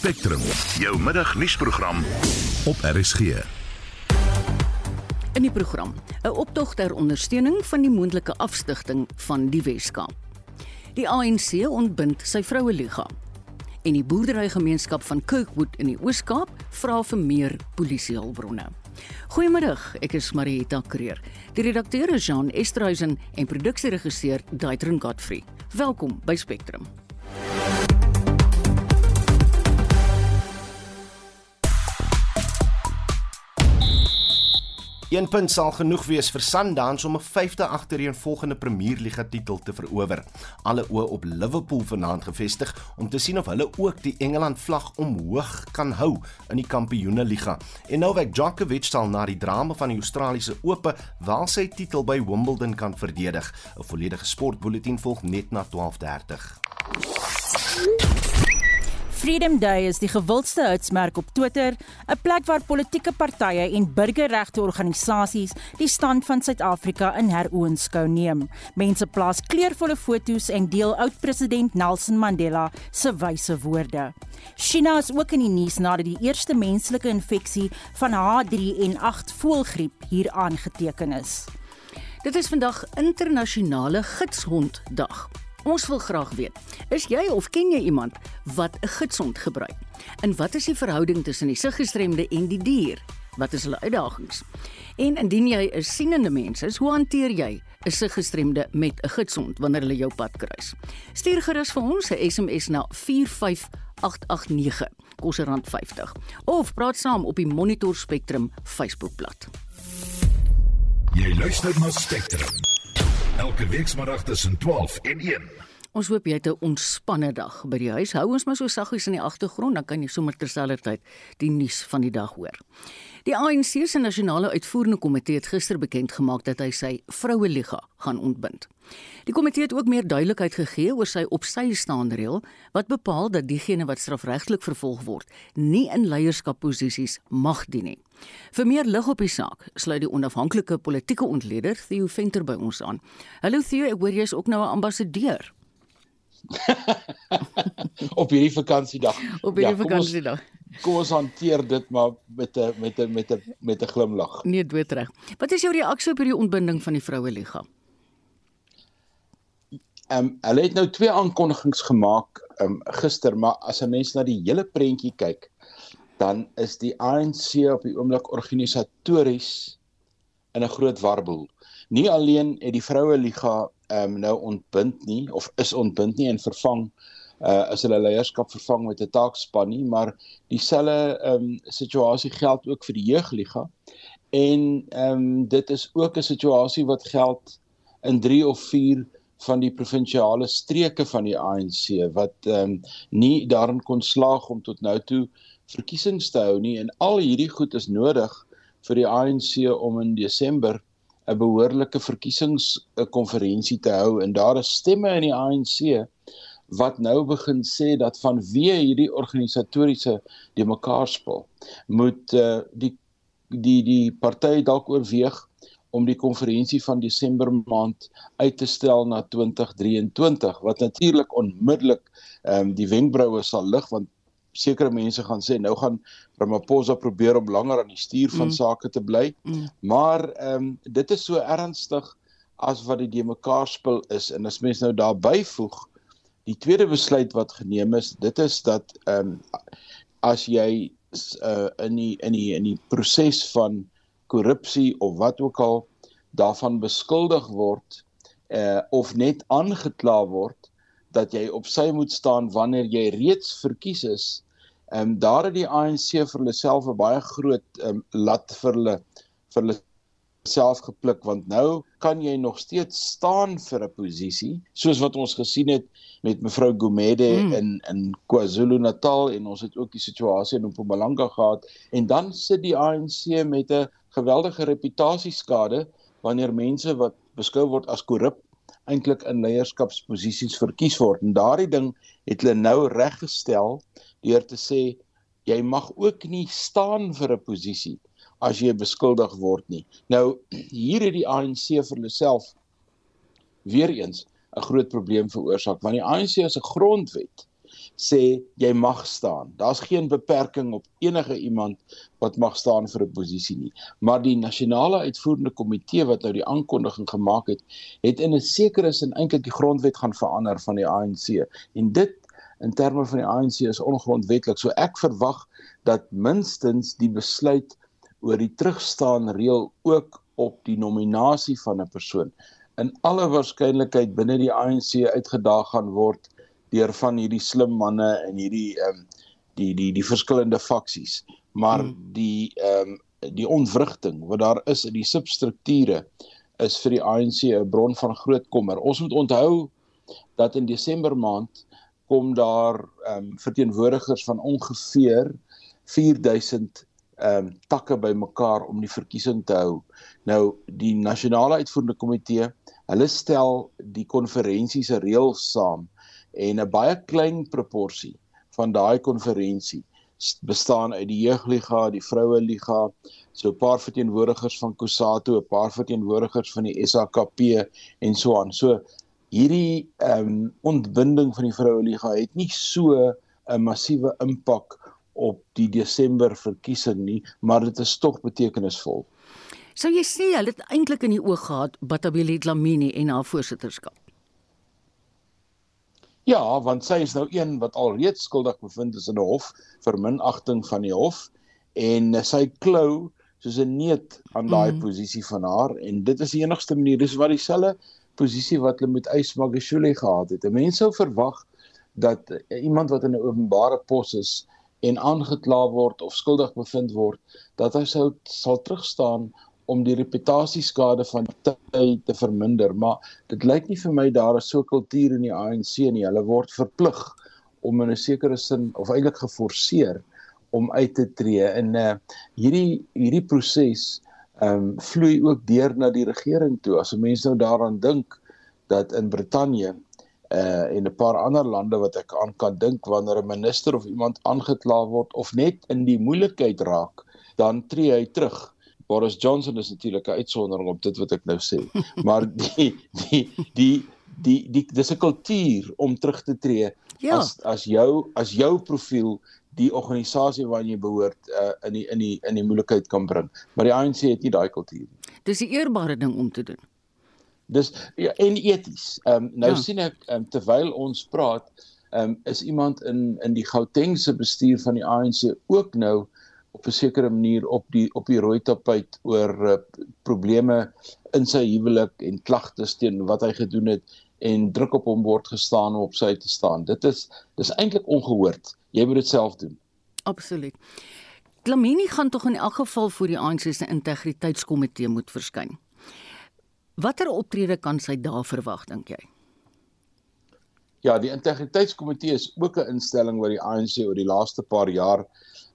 Spectrum, jou middagnuusprogram op RSG. In die program, 'n optog ter ondersteuning van die moontlike afstigting van die Weskaap. Die ANC ontbind sy vroue liga. En die boerderygemeenskap van Kirkwood in die Oos-Kaap vra vir meer polisiehulpbronne. Goeiemiddag, ek is Marieta Kreer. Die redakteur is Jean Esterhuizen en produksieregisseur Daitrin Godfrey. Welkom by Spectrum. Een punt sal genoeg wees vir Sundowns om 'n vyfde agtereenvolgende Premierliga titel te verower. Alle oë op Liverpool vanaand gefestig om te sien of hulle ook die Engeland vlag omhoog kan hou in die Kampioenligga. En Novak Djokovic sal na die drama van die Australiese Ope wel sy titel by Wimbledon kan verdedig. 'n Volledige sportbulletin volg net na 12:30. Freedom Day is die gewildste hitsmerk op Twitter, 'n plek waar politieke partye en burgerregte organisasies die stand van Suid-Afrika in heroënskou neem. Mense plaas kleurvolle foto's en deel oud-president Nelson Mandela se wyse woorde. China is ook in die nuus nadat die eerste menslike infeksie van H3N8 voëlgriep hier aangeteken is. Dit is vandag internasionale gidshonddag. Ons wil graag weet, is jy of ken jy iemand wat 'n gidsond gebruik? En wat is die verhouding tussen die siggestremde en die dier? Wat is hulle uitdagings? En indien jy 'n sienende mens is, hoe hanteer jy 'n siggestremde met 'n gidsond wanneer hulle jou pad kruis? Stuur gerus vir ons 'n SMS na 45889 kos rand 50 of praat saam op die Monitor Spectrum Facebookblad. Jy luister na Spectrum. Elke weekmiddag tussen 12 en 1. Ons hoop jy het 'n ontspanne dag by die huis. Hou ons maar so saggies in die agtergrond, dan kan jy sommer terselfdertyd die nuus van die dag hoor. Die ANC se nasionale uitvoerende komitee het gister bekend gemaak dat hy sy vroue liga gaan ontbind. Die komitee het ook meer duidelikheid gegee oor sy opsy staande reël wat bepaal dat diegene wat strafregtelik vervolg word, nie in leierskapposisies mag dien nie. Vir meer lig op die saak, sluit die onafhanklike politieke ontleder Theo Venter by ons aan. Hallo Theo, ek hoor jy's ook nou 'n ambassadeur. op hierdie vakansiedag. Op hierdie ja, vakansiedag. Kom ons hanteer dit maar met 'n met 'n met 'n met 'n glimlag. Nee, doodreg. Wat is jou reaksie op hierdie ontbinding van die vroue liga? Ehm um, hulle het nou twee aankondigings gemaak ehm um, gister, maar as 'n mens na die hele prentjie kyk, dan is die ANC op die oomblik organisatories in 'n groot warboel. Nie alleen het die vroue liga ehm um, nou ontbind nie of is ontbind nie en vervang uh as hulle leierskap vervang met 'n taakspan nie, maar dieselfde ehm um, situasie geld ook vir die jeugliga. En ehm um, dit is ook 'n situasie wat geld in 3 of 4 van die provinsiale streke van die ANC wat ehm um, nie daarin kon slaag om tot nou toe verkiesings te hou nie en al hierdie goed is nodig vir die ANC om in Desember 'n behoorlike verkiesingskonferensie te hou en daar is stemme in die ANC wat nou begin sê dat vanweë hierdie organisatoriese die mekaar spel moet uh, die die die party dalk oorweeg om die konferensie van Desember maand uit te stel na 2023 wat natuurlik onmiddellik ehm um, die wenkbroue sal lig want sekere mense gaan sê nou gaan Ramaphosa probeer om langer aan die stuur van mm. sake te bly. Mm. Maar ehm um, dit is so ernstig as wat die de mekaar spil is en as mens nou daar byvoeg die tweede besluit wat geneem is, dit is dat ehm um, as jy uh, in die in die in die proses van korrupsie of wat ook al daarvan beskuldig word uh, of net aangekla word dat jy op sy moet staan wanneer jy reeds verkies is. Ehm um, daar het die ANC vir hulle self 'n baie groot ehm um, lat vir hulle vir hulle self gepluk want nou kan jy nog steeds staan vir 'n posisie soos wat ons gesien het met mevrou Gumede mm. in in KwaZulu-Natal en ons het ook die situasie in Mpumalanga gehad en dan sit die ANC met 'n geweldige reputasieskade wanneer mense wat beskou word as korrup eintlik in leierskapsposisies verkies word. En daardie ding het hulle nou reggestel deur te sê jy mag ook nie staan vir 'n posisie as jy beskuldig word nie. Nou hier het die ANC vir hulle self weer eens 'n groot probleem veroorsaak want die ANC se grondwet sê jy mag staan. Daar's geen beperking op enige iemand wat mag staan vir 'n posisie nie. Maar die nasionale uitvoerende komitee wat nou die aankondiging gemaak het, het in 'n sekere sin eintlik die grondwet gaan verander van die ANC. En dit in terme van die ANC is ongrondwetlik. So ek verwag dat minstens die besluit oor die terugstaan reël ook op die nominasie van 'n persoon in alle waarskynlikheid binne die ANC uitgedaag gaan word deur van hierdie slim manne en hierdie ehm um, die die die verskillende faksies. Maar hmm. die ehm um, die ontwrigting wat daar is in die substrukture is vir die ANC 'n bron van groot kommer. Ons moet onthou dat in Desember maand kom daar ehm um, verteenwoordigers van ongeveer 4000 ehm um, takke bymekaar om die verkiesing te hou. Nou die nasionale uitvoerende komitee, hulle stel die konferensie se reëls saam en 'n baie klein proporsie van daai konferensie bestaan uit die jeugliga, die vroue liga, so 'n paar verteenwoordigers van Kusatu, 'n paar verteenwoordigers van die SAKP en so aan. So hierdie ehm um, ontbinding van die vroue liga het nie so 'n massiewe impak op die Desember verkiesing nie, maar dit is tog betekenisvol. Sou jy sê hulle het eintlik in die oog gehad Batabile Dlamini en haar voorsitterskap? Ja, want sy is nou een wat alreeds skuldig bevind is in 'n hof vir minagting van die hof en sy klou soos 'n neet aan daai mm. posisie van haar en dit is die enigste manier dis wat dieselfde posisie wat hulle met Ys Magashule gehad het. Mense sou verwag dat iemand wat in 'n openbare pos is en aangekla word of skuldig bevind word, dat hy sou sal terugstaan om die reputasieskade van tyd te verminder, maar dit lyk nie vir my daar is so 'n kultuur in die ANC nie. Hulle word verplig om in 'n sekere sin of eintlik geforseer om uit te tree en uh, hierdie hierdie proses ehm um, vloei ook deur na die regering toe. As mense nou daaraan dink dat in Brittanje uh en 'n paar ander lande wat ek aan kan dink wanneer 'n minister of iemand aangekla word of net in die moeilikheid raak, dan tree hy terug. Boris Johnson is natuurlik 'n uitsondering op dit wat ek nou sê. Maar die die die die die dis 'n kultuur om terug te tree ja. as as jou as jou profiel die organisasie waarna jy behoort uh, in die in die in die moeilikheid kan bring. Maar die ANC het nie daai kultuur nie. Dis 'n eerbare ding om te doen. Dis ja, en eties. Ehm um, nou ja. sien ek um, terwyl ons praat, ehm um, is iemand in in die Gautengse bestuur van die ANC ook nou op 'n sekere manier op die op die rooi tapuit oor uh, probleme in sy huwelik en klagtes teen wat hy gedoen het en druk op hom word gestaan om op sy te staan. Dit is dis eintlik ongehoord. Jy moet dit self doen. Absoluut. Klamini gaan tog in elk geval voor die ANC se integriteitskomitee moet verskyn. Watter optrede kan sy daar verwag dink jy? Ja, die integriteitskomitee is ook 'n instelling wat die ANC oor die laaste paar jaar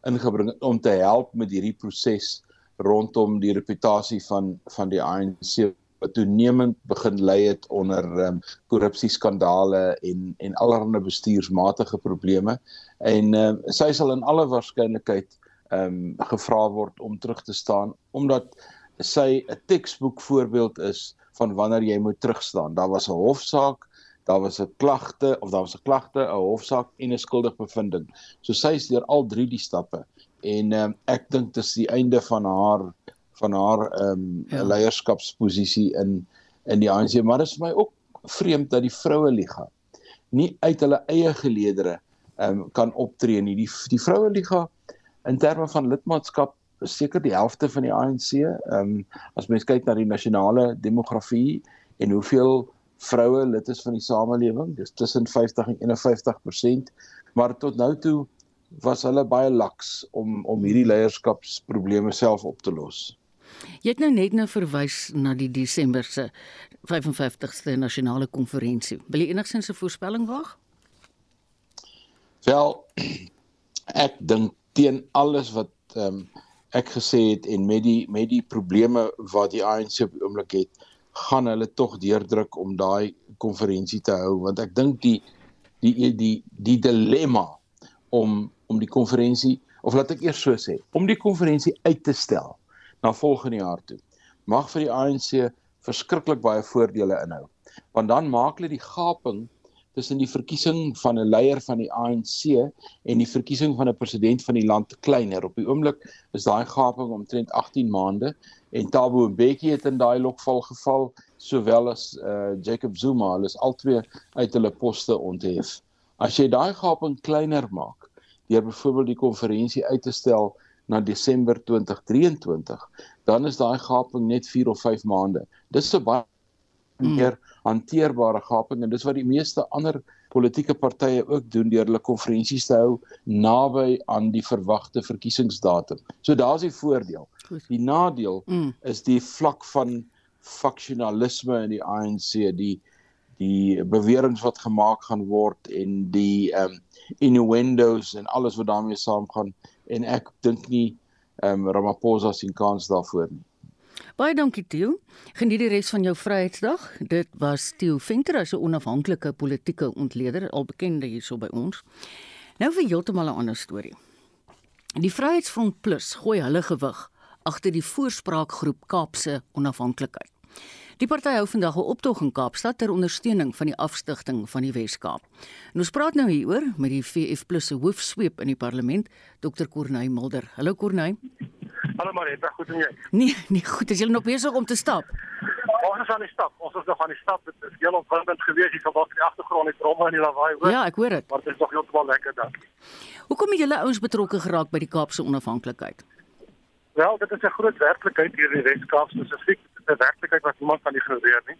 ingebring het om te help met hierdie proses rondom die reputasie van van die ANC wat toenemend begin lei het onder um, korrupsieskandale en en allerlei bestuursmatige probleme en um, sy sal in alle waarskynlikheid ehm um, gevra word om terug te staan omdat sy 'n teksboek voorbeeld is van wanneer jy moet terugstaan. Daar was 'n hofsaak, daar was 'n klagte of daar was 'n klagte, 'n hofsaak en 'n skuldige bevinding. So sy is deur al drie die stappe en um, ek dink dit is die einde van haar van haar ehm um, ja. leierskapsposisie in in die ANC, maar dit is vir my ook vreemd dat die vroue liga nie uit hulle eie geleedere ehm um, kan optree nie. Die die vroue liga in terme van lidmaatskap seker die helfte van die ANC. Ehm um, as mens kyk na die nasionale demografie en hoeveel vroue lid is van die samelewing, dis tussen 50 en 51%, maar tot nou toe was hulle baie laks om om hierdie leierskapsprobleme self op te los. Jy het nou net nou verwys na die Desember se 55ste nasionale konferensie. Wil jy enigsins 'n voorspelling waag? Wel, ek dink teen alles wat ehm um, ek gesê het en met die met die probleme wat die ANC op die oomblik het, gaan hulle tog deurdruk om daai konferensie te hou want ek dink die die die die dilemma om om die konferensie of laat ek eers so sê, om die konferensie uit te stel na volgende jaar toe mag vir die ANC verskriklik baie voordele inhou. Want dan maak hulle die gaping tussen die verkiesing van 'n leier van die ANC en die verkiesing van 'n president van die land kleiner. Op die oomblik is daai gaping omtrent 18 maande en Thabo Mbeki het in daai lokval geval sowel as uh, Jacob Zuma. Hulle is albei uit hulle poste onthef. As jy daai gaping kleiner maak deur byvoorbeeld die konferensie uit te stel na Desember 2023, dan is daai gaping net 4 of 5 maande. Dis so baie Hmm. meer hanteerbare gaping en dis wat die meeste ander politieke partye ook doen deur hulle konferensies te hou naby aan die verwagte verkiesingsdatum. So daar's die voordeel. Die nadeel mm. is die vlak van faksionalisme in die ANC, die die beweringe wat gemaak gaan word en die um innuendos en alles wat daarmee saamgaan en ek dink nie um Ramaphosa sien kans daarvoor nie. Baie dankie Tieu. Geniet die res van jou Vryheidsdag. Dit was Tieu Venter as 'n onafhanklike politieke ontleder, al bekende hierso by ons. Nou vir heeltemal 'n ander storie. Die Vryheidsfront Plus gooi hulle gewig agter die voorspraakgroep Kaapse Onafhanklikheid. Die party hou vandag 'n optog in Kaapstad ter ondersteuning van die afstigting van die Wes-Kaap. En ons praat nou hieroor met die VF+ se hoofsweep in die parlement, Dr. Corneil Mulder. Hallo Corneil. Hallo Marita, goed en jy? Nee, nee, goed. Is jy nog besig om te stap? Ons is aan die stap. Ons is nog aan die stap. Dit is heel opwindend geweest hier vandag in die agtergrond met dromme en die lawaai hoor. Ja, ek hoor dit. Maar dit is nog heeltemal lekker dan. Hoekom het julle ouens betrokke geraak by die Kaapse onafhanklikheid? Wel, dit is 'n groot werklikheid hier in die Wes-Kaap spesifiek. Dit is 'n werklikheid wat niemand kan ignoreer nie.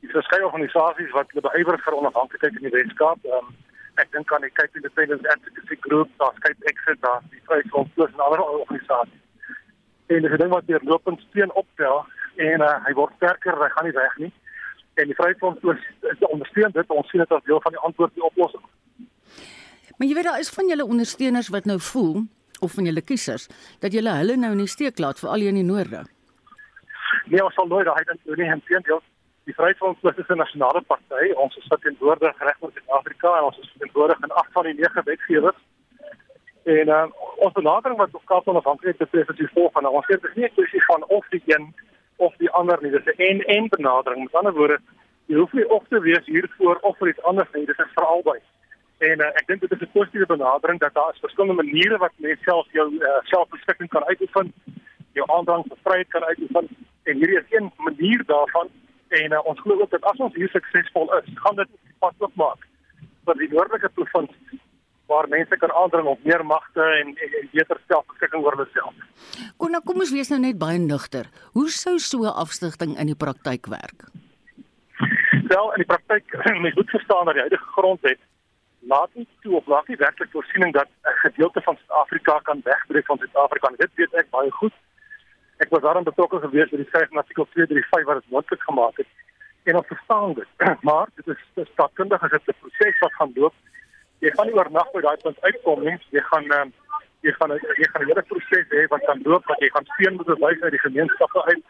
Die verskeie organisasies wat bewywer vir onafhanklikheid in die Wes-Kaap, um, ek dink aan die Cape Independent Advocacy Group, daar's Cape Exit, daar's die Vryheidsfront Plus en ander organisasies en dis 'n ding wat deurlopend steen optel en uh, hy word sterker, hy gaan nie weg nie. En die Vryheidsfront is ondersteun dit, ons sien dit as deel van die antwoord die oplossing. Maar jy weet daar is van julle ondersteuners wat nou voel of van julle kiesers dat julle hulle nou in die steek laat vir al die in die noorde. Nee, ons sal nooit daai ding doen nie, inteendeel. Die Vryheidsfront is 'n nasionale party. Ons is teenwoordig reg oor Suid-Afrika en ons is teenwoordig in ag van die nege wetgewers En uh, ons benadering wat Kaap onafhanklik betref is die volgende. Ons sê dit is nie 'n kwessie van of die een of die ander nie. Dit is 'n en en benadering. Met ander woorde, jy hoef nie of te wees hiervoor of vir iets anders nie. Dit is vir albei. En uh, ek dink dit is 'n positiewe benadering dat daar is verskillende maniere wat mense self jou uh, selfbeskikking kan uitoefen, jou aandrang vir vryheid kan uitoefen. En hierdie is een manier daarvan. En uh, ons glo ook dat as ons hier suksesvol is, gaan dit pas oopmaak vir die noordelike provinsie waar mense kan aandring op meer magte en, en, en beter selfbeskikking oor hulle self. Kom nou kom ons wees nou net baie nugter. Hoe sou so 'n afstigting in die praktyk werk? Wel, in die praktyk, mens moet verstaan dat die huidige grondwet laat nie toe of laat nie werklik voorsiening dat 'n gedeelte van Suid-Afrika kan wegbreek van Suid-Afrika. Dit weet ek baie goed. Ek was daarin betrokke geweest met die skryf van artikel 235 wat dit moontlik gemaak het. En ons verstaan dit. Maar dit is staatkundig as dit 'n proses wat gaan loop jy gaan nie oornag by daai punt uitkom nie. Jy gaan uh, jy gaan jy gaan 'n hele proses hê wat kan loop wat jy gaan steun moet bewys uit die gemeenskappe uit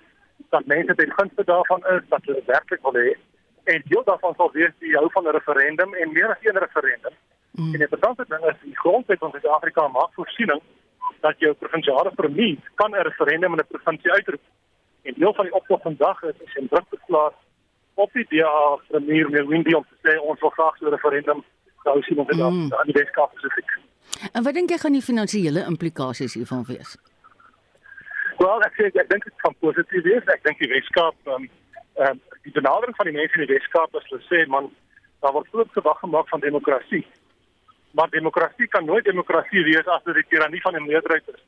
dat mense ten gunste daarvan is dat hulle werklik wil hê. En deel daarvan sal wees die hou van 'n referendum en meer as een referendum. Mm. En die interessante ding is die grondwet van Suid-Afrika maak voorsiening dat jou provinsiale premier kan 'n referendum in 'n provinsie uitroep. En deel van die optog vandag is is 'n druk te plaas op die DA premier Melwindi om te sê ons wil graag so 'n referendum sou sien of dit mm. aan die Weskaap spesifiek. En wat dink jy gaan die finansiële implikasies hiervan wees? Wel, ek sê ek dink dit kan positief wees. Ek dink die Weskaap ehm um, um, die benadering van die mense in die Weskaap is hulle sê man, daar word groot gewag gemaak van demokrasie. Maar demokrasie kan nooit demokrasie wees as dit die tirannie van 'n meerderheid is.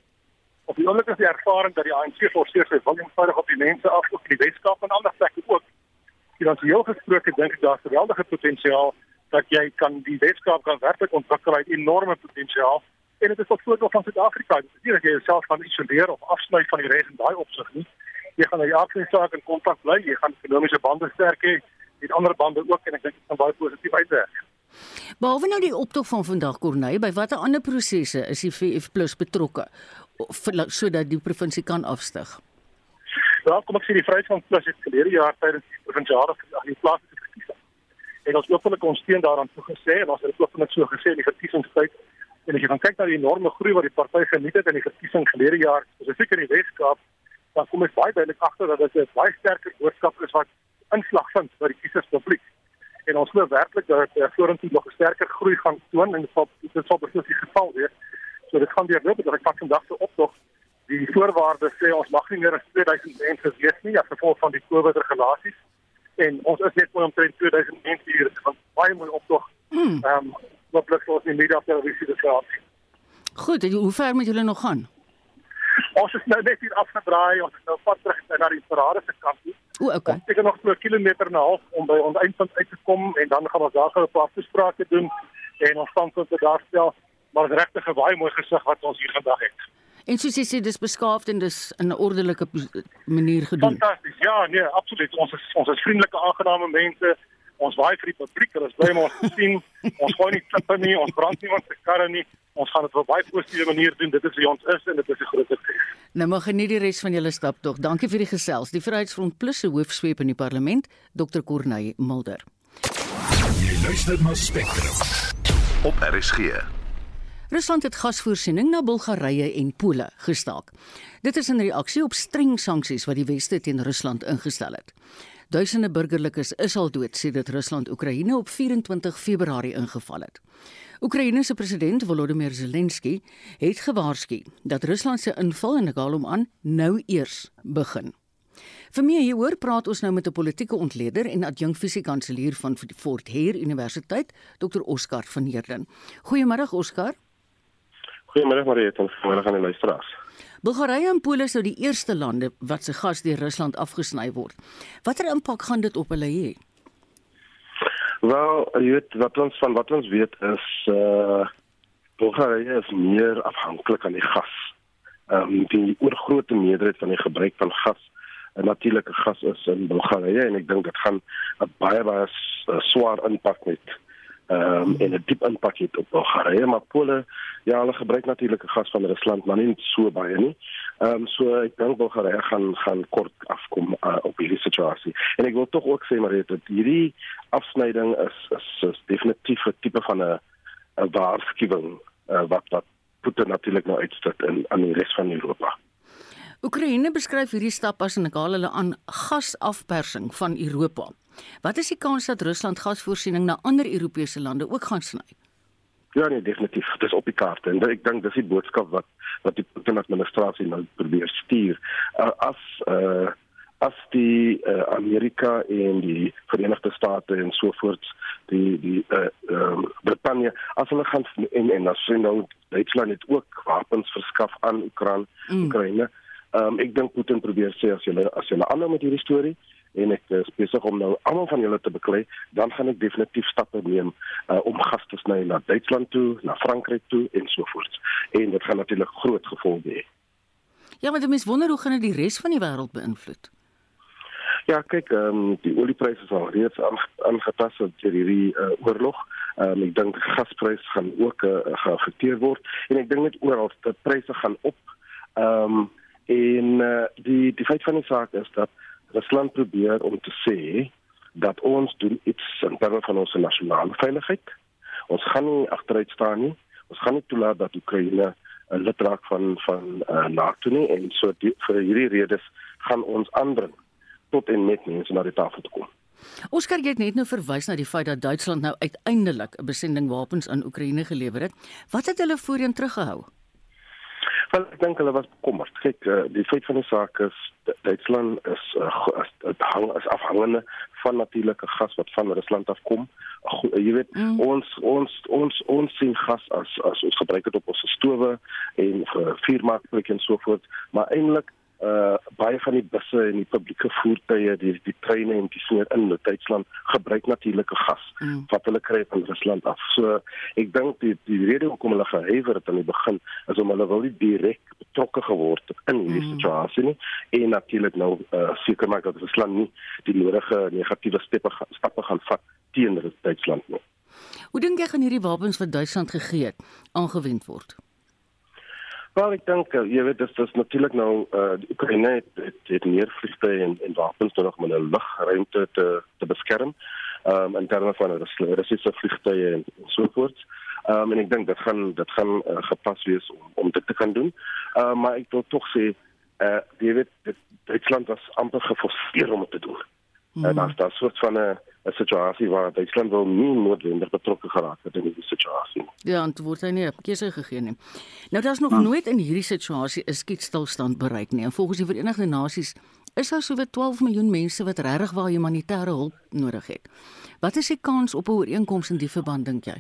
Op die oomblik is die ervaring dat die ANC forceer sy wil eenvoudig op die mense af op die Weskaap en ander plekke ook. Finansieel gesproke dink ek daar's geweldige potensiaal dat jy kan die Weskaap kan werklik ontwikkel uit enorme potensiaal en dit is tot voordeel van Suid-Afrika. Dit is nie dat jy jouself kan isoleer of afsny van die res in daai opsig nie. Jy gaan na die afsnysaak in kontak bly, jy gaan ekonomiese bande sterk hê, met ander bande ook en ek dink dit gaan baie positief uitwerk. Behalwe nou die optog van vandag Corneille, by watter ander prosesse is die VF+ betrokke sodat die provinsie kan afstyg? Ja, kom ek sê die Vryheidsfront Plus het verlede jaar tydens die provinsiale aan die plaas en ons openlik ons steun daaraan toegesê en ons het openlik so gesê in die verkiesingstyd en as jy kyk na die enorme groei wat die party geniet het in die verkiesing gelede jaar spesifiek in die Weskaap dan kom ek baie duidelik agter dat dit 'n baie sterker boodskap is wat inslag vind by die kieserspubliek en ons glo werklik dat dit uh, vorentoe nog 'n sterker groei gaan toon en dit sal dit sal beslis die geval wees. So dit gaan weer loop dat ek pak vandag se optog die voorwaardes sê ons mag nie meer as 2000 mense wees nie as gevolg van die COVID regulasies en ons is net omtrent 2000 mense hier van baie mooi optog. Ehm um, wat plek ons in media televisie dit gehad. Goed, hoe ver moet julle nog gaan? Ons is nou net hier afgedraai, ons is nou pad terug na die parade se kant toe. O, okay. Ek het nog so 'n kilometer en 'n half om by ons eindpunt uit te kom en dan gaan ons daar gou 'n paar afsprake doen en ons standpunt daar stel. Maar dit is regtig 'n baie mooi gesig wat ons hier vandag het. En soos jy sê, dis beskaafd en dis in 'n ordelike manier gedoen. Fantasties. Ja, nee, absoluut. Ons is ons is vriendelike, aangename mense. Ons waai vir die publiek, hulle is bly om ons te sien. Ons gooi nie klippe nie, ons brand nie ons se karre nie. Ons gaan dit op 'n baie positiewe manier doen. Dit is wie ons is en dit is 'n groot sukses. Nou mag geniet die res van julle stap tog. Dankie vir die gesels. Die Vryheidsfront Plus se hoofsweep in die parlement, Dr. Corneille Mulder. Jy luister na Spectrum op RSG. Rusland het gasvoorsiening na Bulgarië en Pole gestaak. Dit is in reaksie op streng sanksies wat die Weste teen Rusland ingestel het. Duisende burgerlikes is al dood sedit Rusland Oekraïne op 24 Februarie ingeval het. Oekraïne se president Volodymyr Zelensky het gewaarsku dat Rusland se inval in Nagalom aan nou eers begin. Vir meer hieroor praat ons nou met 'n politieke ontleder en adjunkfisiekanselier van Fort Hare Universiteit, Dr Oscar van Heerden. Goeiemôre Oscar. Goeiemôre Mariet en goeiemôre aan die luisteraars. Bulgarië en Pole sou die eerste lande wat se gas deur Rusland afgesny word. Watter impak gaan dit op hulle hê? Wel, jy weet wat ons van wat ons weet is uh Bulgarië is meer afhanklik van die gas. Ehm um, die oorgrootste meerderheid van die gebruik van gas en natuurlike gas is in Bulgarië en ek dink dit gaan 'n baie baie swaar impak met ehm um, en 'n diep impak het op Bulgarië, maar Pole ja, hulle gebruik natuurlike gas van Rusland, maar nie so baie nie. Ehm um, so ek dink Bulgarië gaan gaan kort afkom uh, op hierdie situasie. En ek wil tog ook sê maar dat hierdie afsnyding is is, is definitief 'n tipe van 'n 'n waarskuwing uh, wat wat Putin natuurlik nou uitsit in aan die res van Europa. Oekraïne beskryf hierdie stap as 'n ekale hulle aan gasafpersing van Europa. Wat is die kans dat Rusland gasvoorsiening na ander Europese lande ook gaan sny? Ja, nee, definitief. Dit is op die kaart en ek dink dis die boodskap wat wat die Putin administrasie nou probeer stuur. Uh, as uh as die uh, Amerika en die Verenigde State en so voort die die uh um, Brittanje as hulle gaan en en as hulle nou Duitsland het ook wapens verskaf aan Oekraïne. Mm. Oekraïne. Um, ek dink Putin probeer sê as jy as jy aanhou met hierdie storie en ek is besig om nou almal van julle te beklei, dan gaan ek definitief stappe neem uh, om gas te sny na Duitsland toe, na Frankryk toe en so voort. En dit gaan natuurlik groot gevolge hê. Ja, maar dit mens wonder hoe gaan dit die res van die wêreld beïnvloed? Ja, kyk, ehm um, die oliepryse is al reeds aangepas deur hierdie uh, oorlog. Ehm um, ek dink die gaspryse gaan ook uh, geaffekteer word en ek dink net oral dat pryse gaan op. Ehm um, en uh, die die feit van die saak is dat Rusland probeer om te sê dat ons doen iets in terme van ons nasionale veiligheid. Ons gaan nie agteruit staan nie. Ons gaan nie toelaat dat Oekraïne 'n lid raak van van uh, NATO nie en so die, vir hierdie redes gaan ons aandring tot en met mense na die tafel te kom. Oskar het net nou verwys na die feit dat Duitsland nou uiteindelik 'n besending wapens aan Oekraïne gelewer het. Wat het hulle voorheen teruggehou? Wel, ek dink hulle was bekommerd. Kyk, uh, die feit van die saak is Duitsland is uh, is hang is afhangende van natuurlike gas wat van Rusland afkom. Uh, jy weet, mm. ons ons ons ons sien gas as as ons gebruik dit op ons stowwe en vir vuurmaakplek en so voort, maar eintlik uh baie van die busse en die publieke voertuie, die die treine en die sneer in Duitsland gebruik natuurlike gas mm. wat hulle kry van Rusland af. So ek dink die die rede hoekom hulle gehuiwer het aan die begin is om hulle wil nie direk betrokke geword het in hierdie mm. situasie nie en natuurlik nou uh seker maak dat Rusland nie die nodige negatiewe stappe stappe gaan vat teen Duitsland nie. Hoe dink jy gaan hierdie wapens wat Duitsland gegee het aangewend word? Wel ek dink uh, jy weet dit is natuurlik nou uh, die Oekraïne het, het, het meer vliegtuie en, en wapens nodig om hulle lugruimte te te beskerm. Ehm um, in terme van Russiese vliegtuie en, en so voort. Ehm um, en ek dink dit gaan dit gaan uh, gepas wees om om dit te kan doen. Ehm uh, maar ek wil tog sê uh, jy weet dit Duitsland was amper geforseer om dit te doen. Mm. En as daar soort van 'n 'n situasie waar Duitsland wil nie noodwendig betrokke geraak het in die situasie nie. Ja, antwoord hy nie keuse gegee nie. Nou daar's nog hmm. nooit in hierdie situasie 'n skietstilstand bereik nie. En volgens die Verenigde Nasies is daar sowat 12 miljoen mense wat regtig waar humanitêre hulp nodig het. Wat is die kans op 'n ooreenkoms in die verband dink jy?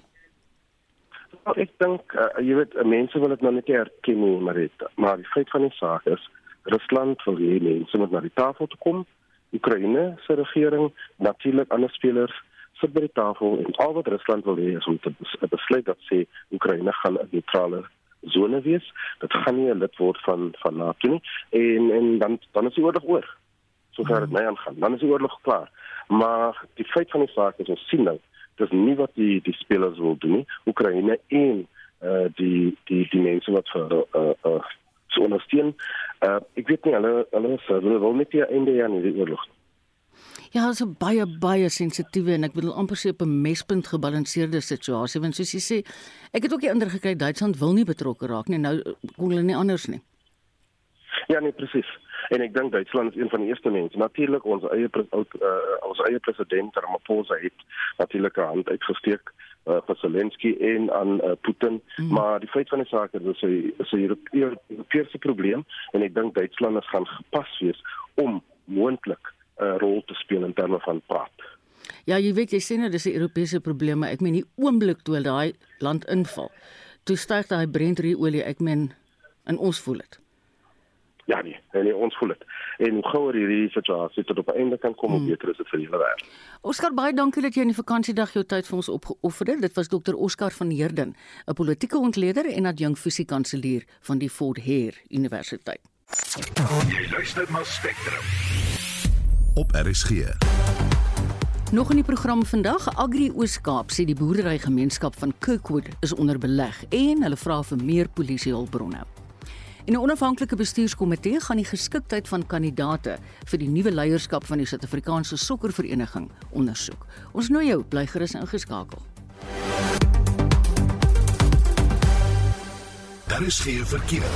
Well, ek dink uh, jy weet mense wil dit nou net erken nie, maar dit maar die feit van die saak is Rusland wil hê mense moet na die tafel toe kom. Oekraïne se regering, natuurlik ander spelers sit by die tafel en al wat Rusland wil hê is om te besluit dat sê Oekraïne gaan 'n neutrale sone wees. Dit gaan nie 'n lid word van van NATO nie en en dan dan is die oorlog oor. So ver dit my aangaan. Dan is die oorlog klaar. Maar die feit van die saak is ons sien nou dis nie wat die die spelers wil doen nie. Oekraïne en uh die die die mense wat vir uh uh so ondersteun. Uh ek weet nie hulle hulle is hulle wil net die einde aan die oorlog. Ja, 'n baie baie sensitiewe en ek bedoel amper sê op 'n mespunt gebalanseerde situasie want soos jy sê, ek het ook die ander gekry Duitsland wil nie betrokke raak nie. Nou kon hulle nie anders nie. Ja, nee presies. En ek dink Duitsland is een van die eerste mense. Natuurlik ons eie uh, ons eie president Ramaphosa het natuurlik 'n hand uitgesteek uh, vir Zelensky en aan uh, Putin, mm. maar die feit van die saak is dat hy is 'n Europese probleem en ek dink Duitsland is gaan gepas wees om moontlik 'n uh, rol te speel in terme van praat. Ja, jy weet jy sê nou dis 'n Europese probleem, maar ek meen die oomblik toe daai land inval, toe styg daai Brent-olie, ek meen en ons voel dit. Ja nee, nee ons voel dit. En hoe gouer hierdie situasie tot op 'n einde kan kom, hoe hmm. beter is dit vir hele wêreld. Oscar baie dankie dat jy in die vakansiedag jou tyd vir ons opgeoffer het. Dit was dokter Oscar van Heerden, 'n politieke ontleder en adjunk fisiekanselier van die Fort Hare Universiteit. Jy luister na Spectrum. Op RSG. Nog in die program vandag, Agri Oos-Kaap sê die boerderygemeenskap van Kirkwood is onder beleg en hulle vra vir meer polisiehulpbronne. En 'n onafhanklike bestuurskomitee gaan die geskiktheid van kandidaate vir die nuwe leierskap van die Suid-Afrikaanse Sokkervereniging ondersoek. Ons nooi jou bly gerus ingeskakel. Daar is geen verkeer.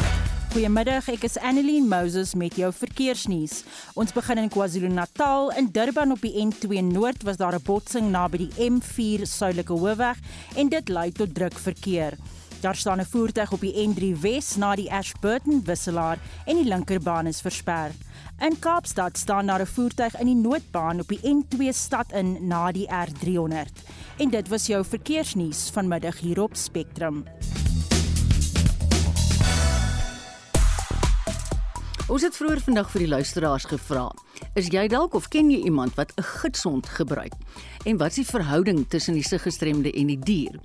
Goeiemiddag, ek is Annelien Moses met jou verkeersnuus. Ons begin in KwaZulu-Natal. In Durban op die N2 Noord was daar 'n botsing naby die M4 Suidelike Hoofweg en dit lei tot druk verkeer. Daar staan 'n voertuig op die N3 Wes na die Ashburton wisselaar en die linkerbaan is versper. In Kaapstad staan daar 'n voertuig in die noodbaan op die N2 stad in na die R300. En dit was jou verkeersnuus vanmiddag hier op Spectrum. Ons het vroeër vandag vir die luisteraars gevra: Is jy dalk of ken jy iemand wat 'n gidsond gebruik? En wat is die verhouding tussen die siggestremde en die dier?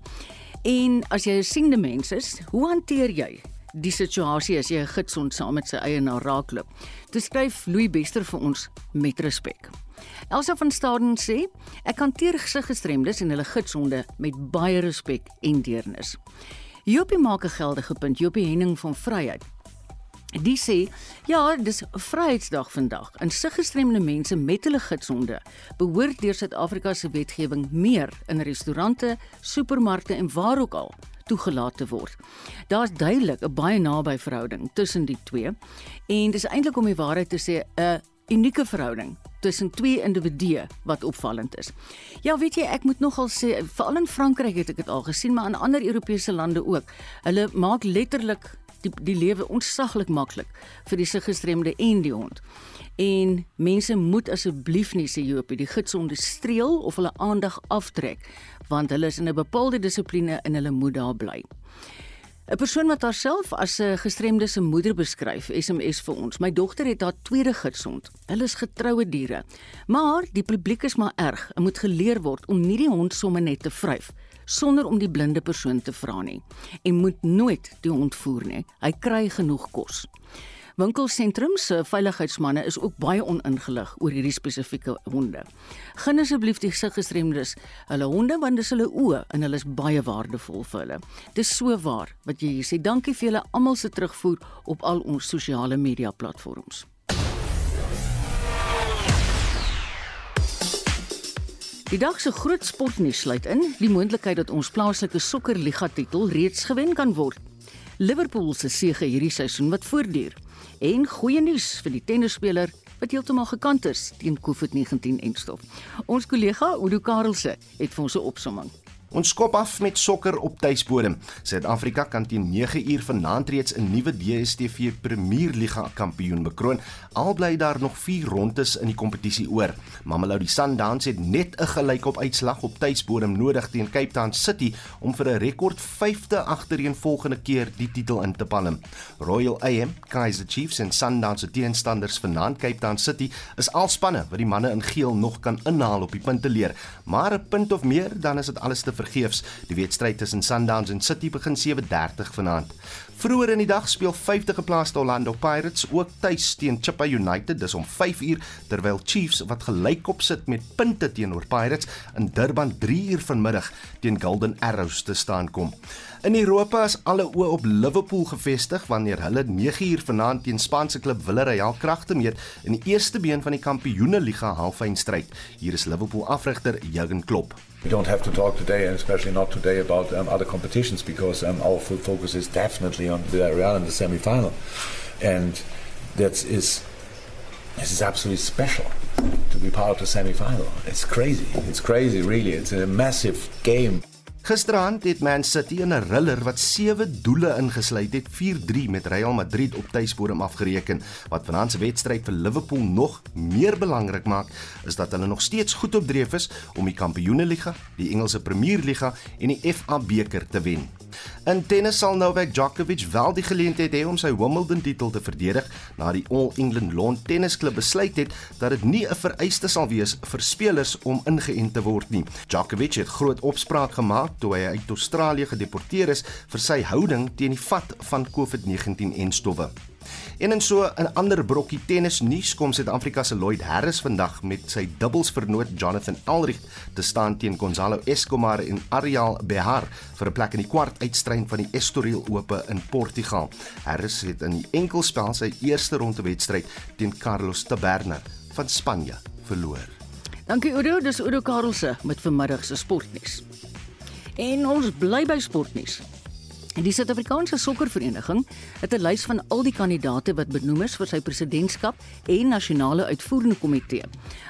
En as jy 'n siende mens is, hoe hanteer jy die situasie as jy 'n gidsond saam met sy eienaar raakloop? Toe skryf Louis Bester vir ons met respek. Elsa van Staden sê, ek hanteer gestremdes en hulle gidsonde met baie respek en deernis. Jopie maak 'n geldige punt, Jopie Henning van Vryheid. Die sê, ja, dis Vryheidsdag vandag. In sig gestremde mense met hulle gidsonde behoort deur Suid-Afrika se wetgewing meer in restaurante, supermarkte en waar ook al toegelaat te word. Daar's duidelik 'n baie naby verhouding tussen die twee en dis eintlik om die waarheid te sê 'n unieke verhouding tussen twee individue wat opvallend is. Ja, weet jy, ek moet nogal sê, veral in Frankryk het ek dit al gesien, maar in ander Europese lande ook. Hulle maak letterlik die die lewe ontsaglik maklik vir die gestremde en die hond. En mense moet asseblief nie sê Joop, die gidsonde streel of hulle aandag aftrek want hulle is in 'n bepaalde dissipline en hulle moet daar bly. 'n Persoon wat haarself as 'n gestremde se moeder beskryf, SMS vir ons. My dogter het haar tweede gidsond. Hulle is getroue diere. Maar die publiek is maar erg. Hulle moet geleer word om nie die hond sommer net te vryf sonder om die blinde persoon te vra nie en moet nooit die hond voer nie. Hy kry genoeg kos. Winkelsentrum se veiligheidsmanne is ook baie oningelig oor hierdie spesifieke honde. Gun asseblief die gestremdes hulle honde want dis hulle oë en hulle is baie waardevol vir hulle. Dis so waar wat jy hier sê. Dankie vir julle almal se terugvoer op al ons sosiale media platforms. Die dag se groot sportnuus sluit in die moontlikheid dat ons plaaslike sokkerliga titel reeds gewen kan word. Liverpool se sege hierdie seisoen wat voortduur en goeie nuus vir die tennisspeler wat heeltemal gekant is teen COVID-19 en stof. Ons kollega Udo Karelse het vir ons 'n opsomming. Ons skop af met sokker op tuisbodem. Suid-Afrika kan teen 9 uur vanaand reeds 'n nuwe DStv Premierliga kampioen bekroon. Al bly daar nog 4 rondes in die kompetisie oor. Mamelodi Sundowns het net 'n gelykop uitslag op tuisbodem nodig teen Cape Town City om vir 'n rekord 5de agtereenvolgende keer die titel in te palm. Royal AM, Kaizer Chiefs en Sundowns se teenstanders vanaand Cape Town City is al spanne wat die manne in geel nog kan inhaal op die punteleer. Maar 'n punt of meer dan is dit alles te vergeefs. Die wedstryd tussen Sundowns en City begin 7:30 vanaand. Vroeger in die dag speel 50 geplaaste Orlando Pirates ook tuis teen Chippa United dis om 5uur terwyl Chiefs wat gelykop sit met punte teenoor Pirates in Durban 3uur vanmiddag teen Golden Arrows te staan kom. In Europa is alle oë op Liverpool gefestig wanneer hulle 9uur vanaand teen Spaanse klub Villarreal kragte meet in die eerste been van die Kampioenligga halffinalestryd. Hier is Liverpool afrigter Jurgen Klopp. We don't have to talk today, and especially not today, about um, other competitions because um, our full focus is definitely on Villarreal in the semi-final, and that is this is absolutely special to be part of the semi-final. It's crazy. It's crazy, really. It's a massive game. Gisteraand het Man City in 'n riller wat 7 doele ingesluit het 4-3 met Real Madrid op tuisbodem afgereken. Wat vanaand se wedstryd vir Liverpool nog meer belangrik maak, is dat hulle nog steeds goed op dreef is om die Kampioenligga, die Engelse Premierliga en die FA beker te wen. In tennis sal Novak Djokovic wel die geleentheid hê om sy Wimbledon titel te verdedig na die All England Lawn Tennis Club besluit het dat dit nie 'n vereiste sal wees vir spelers om ingeënt te word nie. Djokovic het groot opspraak gemaak toe hy uit Australië gedeporteer is vir sy houding teen die vat van COVID-19 en stowwe. En in so 'n ander brokkie tennis nuus kom Suid-Afrika se Lloyd Harris vandag met sy dubbels vernoot Jonathan Alrich te staan teen Gonzalo Escobar en Ariel Behar vir 'n plek in die kwart uitstryd van die Estoril Ope in Portugal. Harris het in die enkelspel sy eerste ronde wedstryd teen Carlos Taberner van Spanje verloor. Dankie Udo, dis Udo Karelse met vanmiddag se sportnuus. En ons bly by sportnuus. En die Suid-Afrikaanse Sokkervereniging het 'n lys van al die kandidaate wat benoem is vir sy presidentskap en nasionale uitvoerende komitee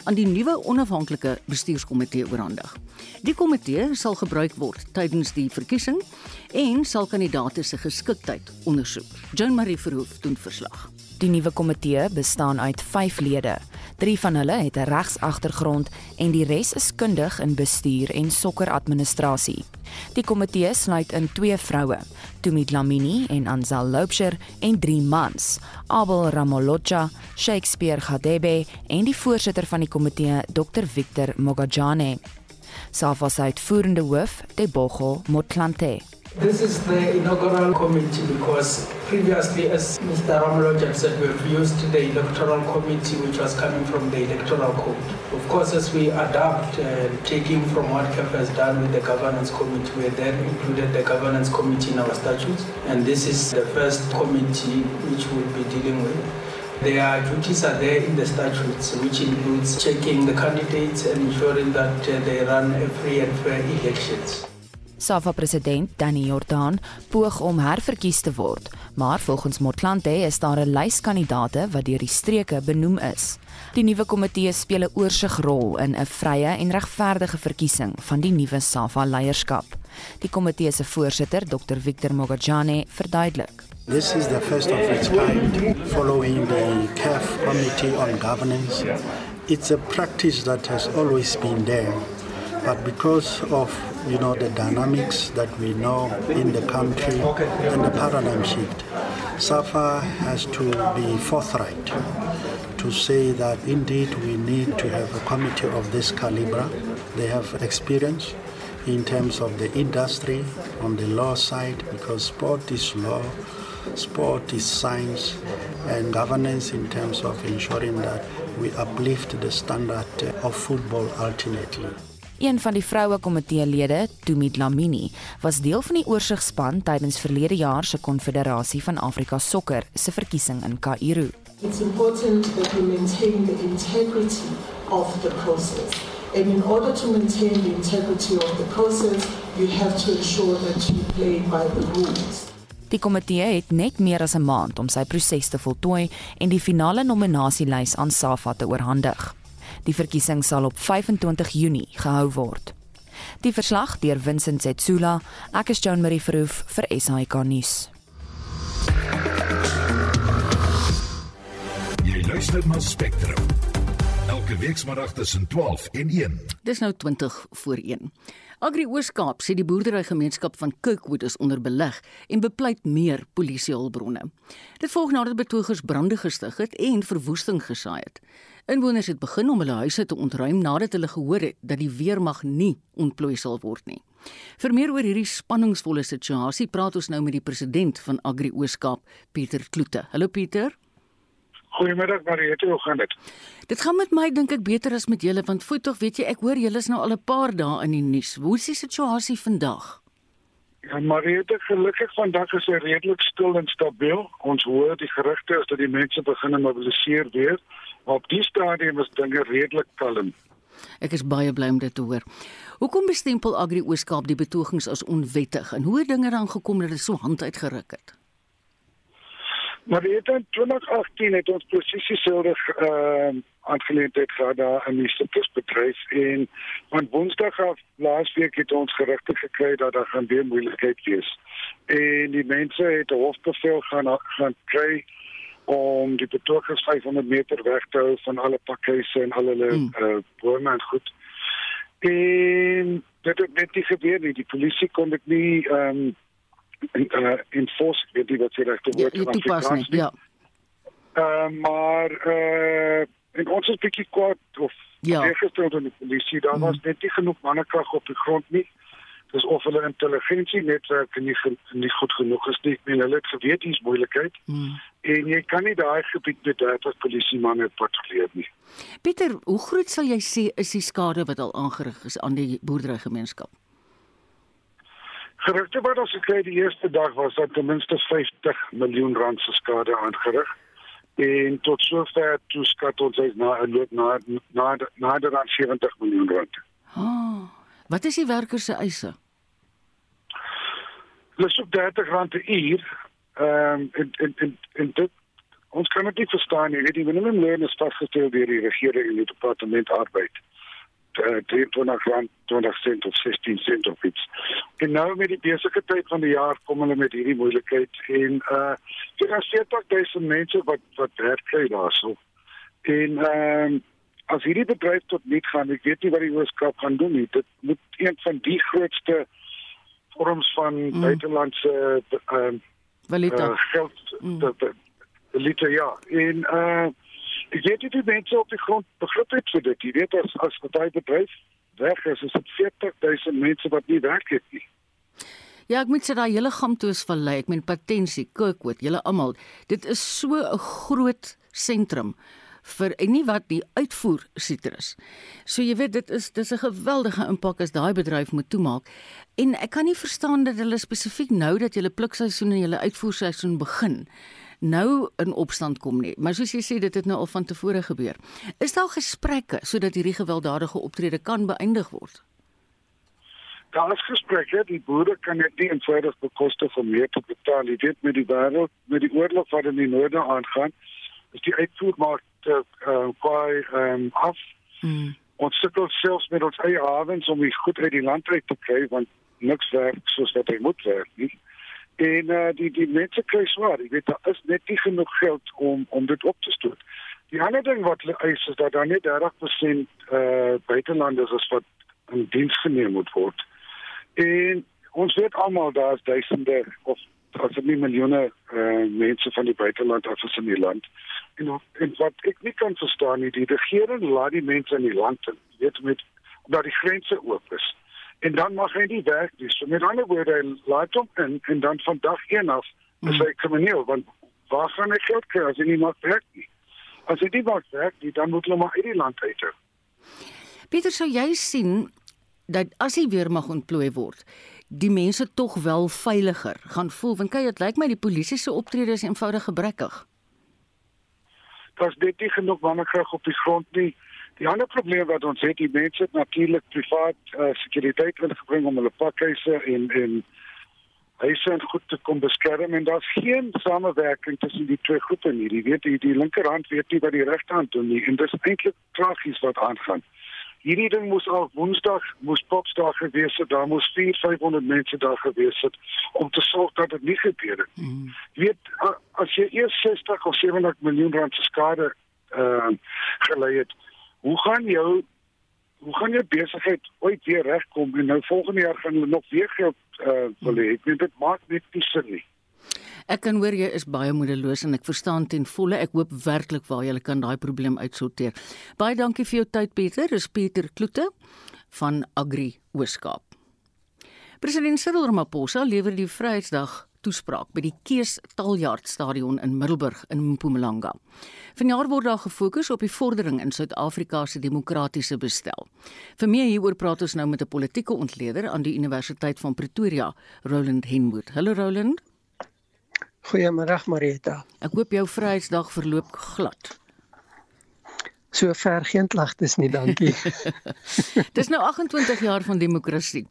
aan die nuwe onafhanklike bestuurskomitee oorhandig. Die komitee sal gebruik word tydens die verkiesing en sal kandidaate se geskiktheid ondersoek. Joan Marie Verhoef doen verslag. Die nuwe komitee bestaan uit 5 lede. 3 van hulle het 'n regsagtergrond en die res is kundig in bestuur en sokkeradministrasie. Die komitee sluit in twee vroue, Tumit Lamini en Anzal Loubser en drie mans, Abel Ramolocha, Shakespeare Gadebe en die voorsitter van die komitee, Dr Victor Mogajane. Safa se uitvoerende hoof, Tebogo Motlanthe. This is the inaugural committee because previously, as Mr. Ramlojan said, we've used the electoral committee which was coming from the electoral code. Of course, as we adapt, uh, taking from what CAF has done with the governance committee, we then included the governance committee in our statutes. And this is the first committee which we'll be dealing with. Their duties are there in the statutes, which includes checking the candidates and ensuring that uh, they run a free and fair elections. SAFA president Danny Jordaan poog om herverkies te word, maar volgens Motlanthe is daar 'n lys kandidaate wat deur die streke benoem is. Die nuwe komitee speel 'n oorsigrol in 'n vrye en regverdige verkiesing van die nuwe SAFA leierskap. Die komitee se voorsitter, Dr Victor Mogajane, verduidelik. This is the first of its kind following the CAF Committee on Governance. It's a practice that has always been there, but because of you know the dynamics that we know in the country and the paradigm shift, SAFA has to be forthright to say that indeed we need to have a committee of this caliber. They have experience in terms of the industry on the law side because sport is law sport is science and governance in terms of ensuring that we uplift the standard of football ultimately. Een van die vroue komiteelede, Tumit Lamini, was deel van die oorsigspan tydens verlede jaar se Konfederasie van Afrika Sokker se verkiesing in Kaïro. It's important that we maintain the integrity of the process. And in order to maintain the integrity of the process, you have to ensure that you play by the rules. Die komitee het net meer as 'n maand om sy proses te voltooi en die finale nominasielys aan SAFA te oorhandig. Die verkiesing sal op 25 Junie gehou word. Die verslag deur Vincent Zetsula, ek is Joan Marie Verhoef vir SAK nuus. Jy luister na Spectrum. Elke weekmiddag tussen 12 en 1. Dis nou 20 voor 1. Agri Ooskaap sê die boerderygemeenskap van Kirkwood is onder beleg en bepleit meer polisiehulpbronne. Dit volg nadat betogers brande gestig het en verwoesting gesaai het. Inwoners het begin om hulle huise te ontruim nadat hulle gehoor het dat die weermag nie ontplooi sal word nie. Vir meer oor hierdie spanningsvolle situasie praat ons nou met die president van Agri Ooskaap, Pieter Kloete. Hallo Pieter. Goeiemiddag Mariette, hoe gaan dit? Dit gaan met my dink ek beter as met julle want voet tog weet jy ek hoor julle is nou al 'n paar dae in die nuus. Hoe is die situasie vandag? Ja Mariette, gelukkig vandag is dit redelik stil en stabiel. Ons hoor die gerugte is dat die mense begin mobiliseer weer. Maar op die stadium is dinge redelik kalm. Ek is baie bly om dit te hoor. Hoekom bestempel Agri Ooskaap die betogings as onwettig en hoe het dinge dan gekom dat dit so hand uitgeruk het? Maar dit in 2018 het ons presies dieselfde ehm uh, aangeleentheid gehad daar in die sirkusbedryf en van Woensdag af laasweek het ons gerugte gekry dat daar gaan weer moeilikheid wees. En die mense het 'n hofbevel gaan gaan kry om die betogers 500 meter weg te hou van alle pakhuise en al hulle mm. uh, bome en goed. En dit het net nie gebeur nie. Die polisie kon dit nie ehm um, en uh, enforce weet jy wat jy reg te woord ja, toepas nie ja. uh, maar uh, en ons is bietjie kwaad of ja. gestel door die polisie. Daar mm. was net nie genoeg mannekrag op die grond nie. Dis of hulle intelligensie netwerk nie nie goed genoeg is nie. En hulle het geweet hier's moeilikheid. Mm. en jy kan nie daai gebied met 30 polisie manne patrolleer nie. Pieter hoe groot sal jy sê is die skade wat al aangerig is aan die boerderygemeenskap Gerugte wat ons gekry die eerste dag was dat ten minste 50 miljoen rand se skade aangerig. En tot sover toe skat ons hy na 'n loop na na nader aan 70 miljoen rand. Oh, wat is die werkers se eise? Hulle soek 30 rand per uur. Ehm um, en en en en dit ons kan dit nie verstaan nie. Die minimumloon is vasgestel deur die regering en die departement arbeid. 23 rand 20 sent of 16 sent of iets. En nou met die besige tyd van die jaar kom hulle met hierdie moeilikheid en uh dit is 40000 mense wat wat werk kry daarso. En ehm uh, as hierdie bedryf tot niet gaan, ek weet nie wat die ooskap gaan doen nie. Dit moet een van die grootste vorms van mm. buitelandse ehm uh, valuta uh, geld mm. de, de liter ja. En uh Ek weet nie die mense op die grond begrip het vir dit. Jy weet as as daai bedryf weg is, is dit 40000 mense wat nie werk het nie. Ja, ek moet sê daai hele Gamtoos vallei, ek meen Patensie, Kirkwood, julle almal, dit is so 'n groot sentrum vir en nie wat die uitvoer sitrus. So jy weet dit is dis 'n geweldige impak as daai bedryf moet toemaak. En ek kan nie verstaan dat hulle spesifiek nou dat julle plukseisoen en julle uitvoerseisoen begin nou in opstand kom nie. Maar soos jy sê dit het nou al van tevore gebeur. Is daar gesprekke sodat hierdie gewelddadige optrede kan beëindig word? Daar is gesprekke, die boere kan net nie eenvoudig bekoste om meer te betaal. Jy weet met die wêreld, met die oorlog wat in die noorde aangaan, is die uitvoermark te uh, kwai um, af. Hmm. Ons sukkel selfs met ons eie hawens om die goed uit die land uit te kry want niks werk soos wat hy moet werk nie en uh, die die mense kry swaar jy weet daar is net nie genoeg geld om om dit op te stoot. Die ander ding wat eis is dat daar net 30% eh uh, buitelanders is wat in diens geneem moet word. En ons weet almal daar's duisende of as nie miljoene eh uh, mense van die buiteland af is in die land. En, en wat ek nie kan verstaan nie die regering laat die mense in die land weet met dat die grense oop is en dan mag hy nie werk nie. So met ander woorde, hy laat hom in en dan van dag 1 af is hmm. hy krimineel want waar gaan hy geld kry as hy nie mag werk nie? As hy nie mag werk nie, dan moet hulle maar uit die land uit. Pieter, sou jy sien dat as hy weer mag ontplooi word, die mense tog wel veiliger gaan voel want kyk dit lyk my die polisie se optrede is eenvoudig gebrekkig. Daar's dit nie genoeg mannekrag op die grond nie. Die ander probleem wat ons het, die mense het natuurlik privaat uh, sekuriteit ingebring om hulle pakhuise en en huise en goed te kom beskerm en daar's geen samewerking tussen die twee groepe nie. Jy weet die, die linkerhand weet nie wat die regterhand doen nie en dis eintlik tragies wat aangaan. Hierdie ding moes al Woensdag moes Popsdag gewees het. Daar moes 4500 mense daar gewees het om te sorg dat dit nie gebeur het. Mm. Weet as jy eers 60 of 70 miljoen rand se skade uh gelei het, hoe gaan jou hoe gaan jou besigheid ooit weer regkom en nou volgende jaar gaan hulle nog weer geld uh wil hê. Dit maak net nie sin nie. Ek kan hoor jy is baie moedeloos en ek verstaan ten volle. Ek hoop werklik waar jy kan daai probleem uitsorteer. Baie dankie vir jou tyd Pieter. Dis Pieter Kloete van Agri Ooskaap. President Cyril Ramaphosa lewer die Vryheidsdag toespraak by die Kees Taljaard Stadion in Middelburg in Mpumalanga. Vanjaar word daar gefokus op die vordering in Suid-Afrika se demokratiese bestel. Vir meer hieroor praat ons nou met 'n politieke ontleder aan die Universiteit van Pretoria, Roland Henwood. Hallo Roland. Goeiemôre Marita. Ek hoop jou Vryheidsdag verloop glad. So ver geen klagtes nie, dankie. Dis nou 28 jaar van demokrasie.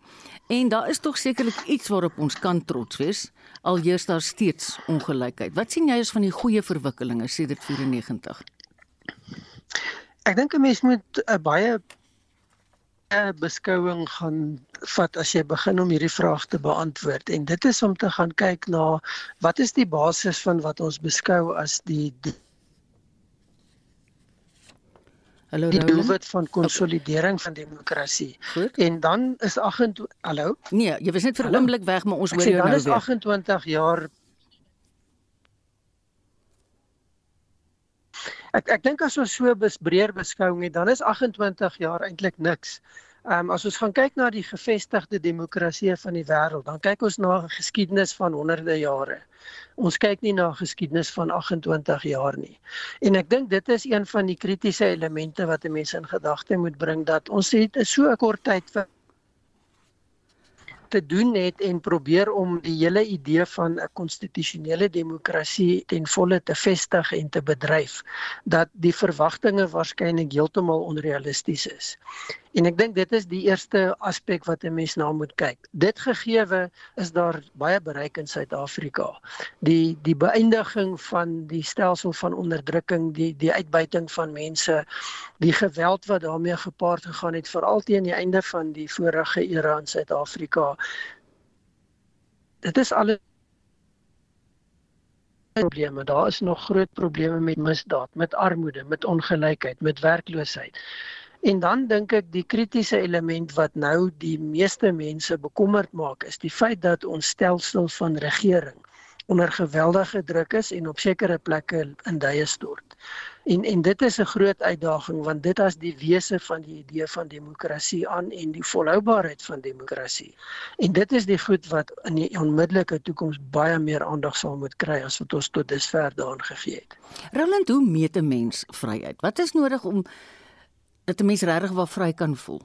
En daar is tog sekerlik iets waarop ons kan trots wees, al heers daar steeds ongelykheid. Wat sien jy as van die goeie verwikkelinge sedert 94? Ek dink 'n mens moet 'n baie 'n beskouing gaan vat as jy begin om hierdie vraag te beantwoord en dit is om te gaan kyk na wat is die basis van wat ons beskou as die die, Hallo die doelwit van konsolidering van demokrasie. Goed. En dan is 28 Hallo? Nee, jy was net vir 'n oomblik weg, maar ons hoor jou nou weer. Dan is 28 jaar Ek ek dink as ons so breër beskouing het, dan is 28 jaar eintlik niks. Ehm um, as ons gaan kyk na die gevestigde demokrasieë van die wêreld, dan kyk ons na 'n geskiedenis van honderde jare. Ons kyk nie na 'n geskiedenis van 28 jaar nie. En ek dink dit is een van die kritiese elemente wat 'n mens in gedagte moet bring dat ons het so 'n kort tyd vir te doen het en probeer om die hele idee van 'n konstitusionele demokrasie ten volle te vestig en te bedryf dat die verwagtinge waarskynlik heeltemal onrealisties is. En ek dink dit is die eerste aspek wat 'n mens na moet kyk. Dit gegeewe is daar baie bereik in Suid-Afrika. Die die beëindiging van die stelsel van onderdrukking, die die uitbuiting van mense, die geweld wat daarmee gepaard gegaan het veral teen die einde van die vorige era in Suid-Afrika. Dit is al probleme. Daar is nog groot probleme met misdaad, met armoede, met ongelykheid, met werkloosheid. En dan dink ek die kritiese element wat nou die meeste mense bekommerd maak is die feit dat ons stelsel van regering onder geweldige druk is en op sekere plekke in duie stort. En en dit is 'n groot uitdaging want dit as die wese van die idee van demokrasie aan en die volhoubaarheid van demokrasie. En dit is die goed wat in die onmiddellike toekoms baie meer aandag sal moet kry as wat ons tot dusver daaraan gegee het. Roland, hoe meet 'n mens vryheid? Wat is nodig om dat 'n mens regtig wel vry kan voel?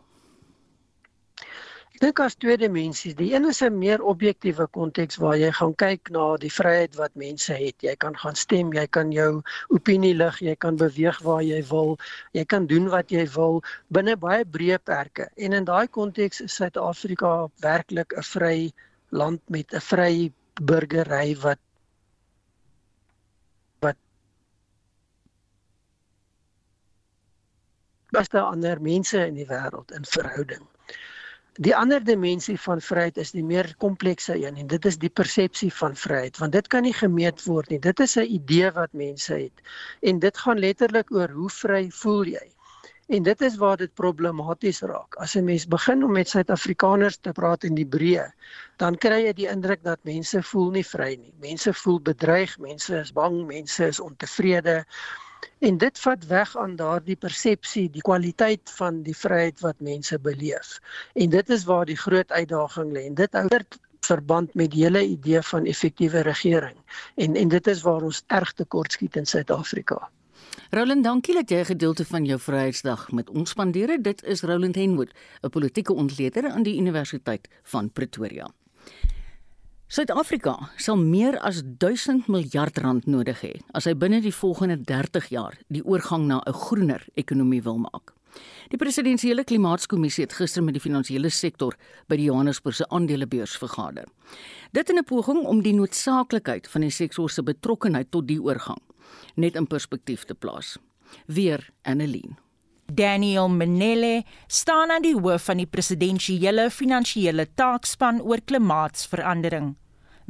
Ek dink as twee dimensies. Die een is 'n meer objektiewe konteks waar jy gaan kyk na die vryheid wat mense het. Jy kan gaan stem, jy kan jou opinie lig, jy kan beweeg waar jy wil, jy kan doen wat jy wil binne baie breë perke. En in daai konteks is Suid-Afrika werklik 'n vry land met 'n vry burgery wat beste ander mense in die wêreld in verhouding. Die ander dimensie van vryheid is die meer komplekse een en dit is die persepsie van vryheid want dit kan nie gemeet word nie. Dit is 'n idee wat mense het en dit gaan letterlik oor hoe vry voel jy. En dit is waar dit problematies raak. As 'n mens begin om met Suid-Afrikaners te praat in die breë, dan kry jy die indruk dat mense voel nie vry nie. Mense voel bedreig, mense is bang, mense is ontevrede. En dit vat weg aan daardie persepsie, die kwaliteit van die vryheid wat mense beleef. En dit is waar die groot uitdaging lê. En dit hou verband met die hele idee van effektiewe regering. En en dit is waar ons erg tekortskiet in Suid-Afrika. Roland, dankie dat jy 'n gedeelte van jou Vryheidsdag met ons spandeer. Dit is Roland Henwood, 'n politieke ontleder aan die Universiteit van Pretoria. Suid-Afrika sal meer as 1000 miljard rand nodig hê as hy binne die volgende 30 jaar die oorgang na 'n groener ekonomie wil maak. Die presidensiële klimaatskommissie het gister met die finansiële sektor by die Johannesburgse aandelebeurs vergader. Dit in 'n poging om die noodsaaklikheid van die sektor se betrokkeheid tot die oorgang net in perspektief te plaas. Weer Annelien Daniel Menele staan aan die hoof van die presidensiële finansiële taakspan oor klimaatsverandering.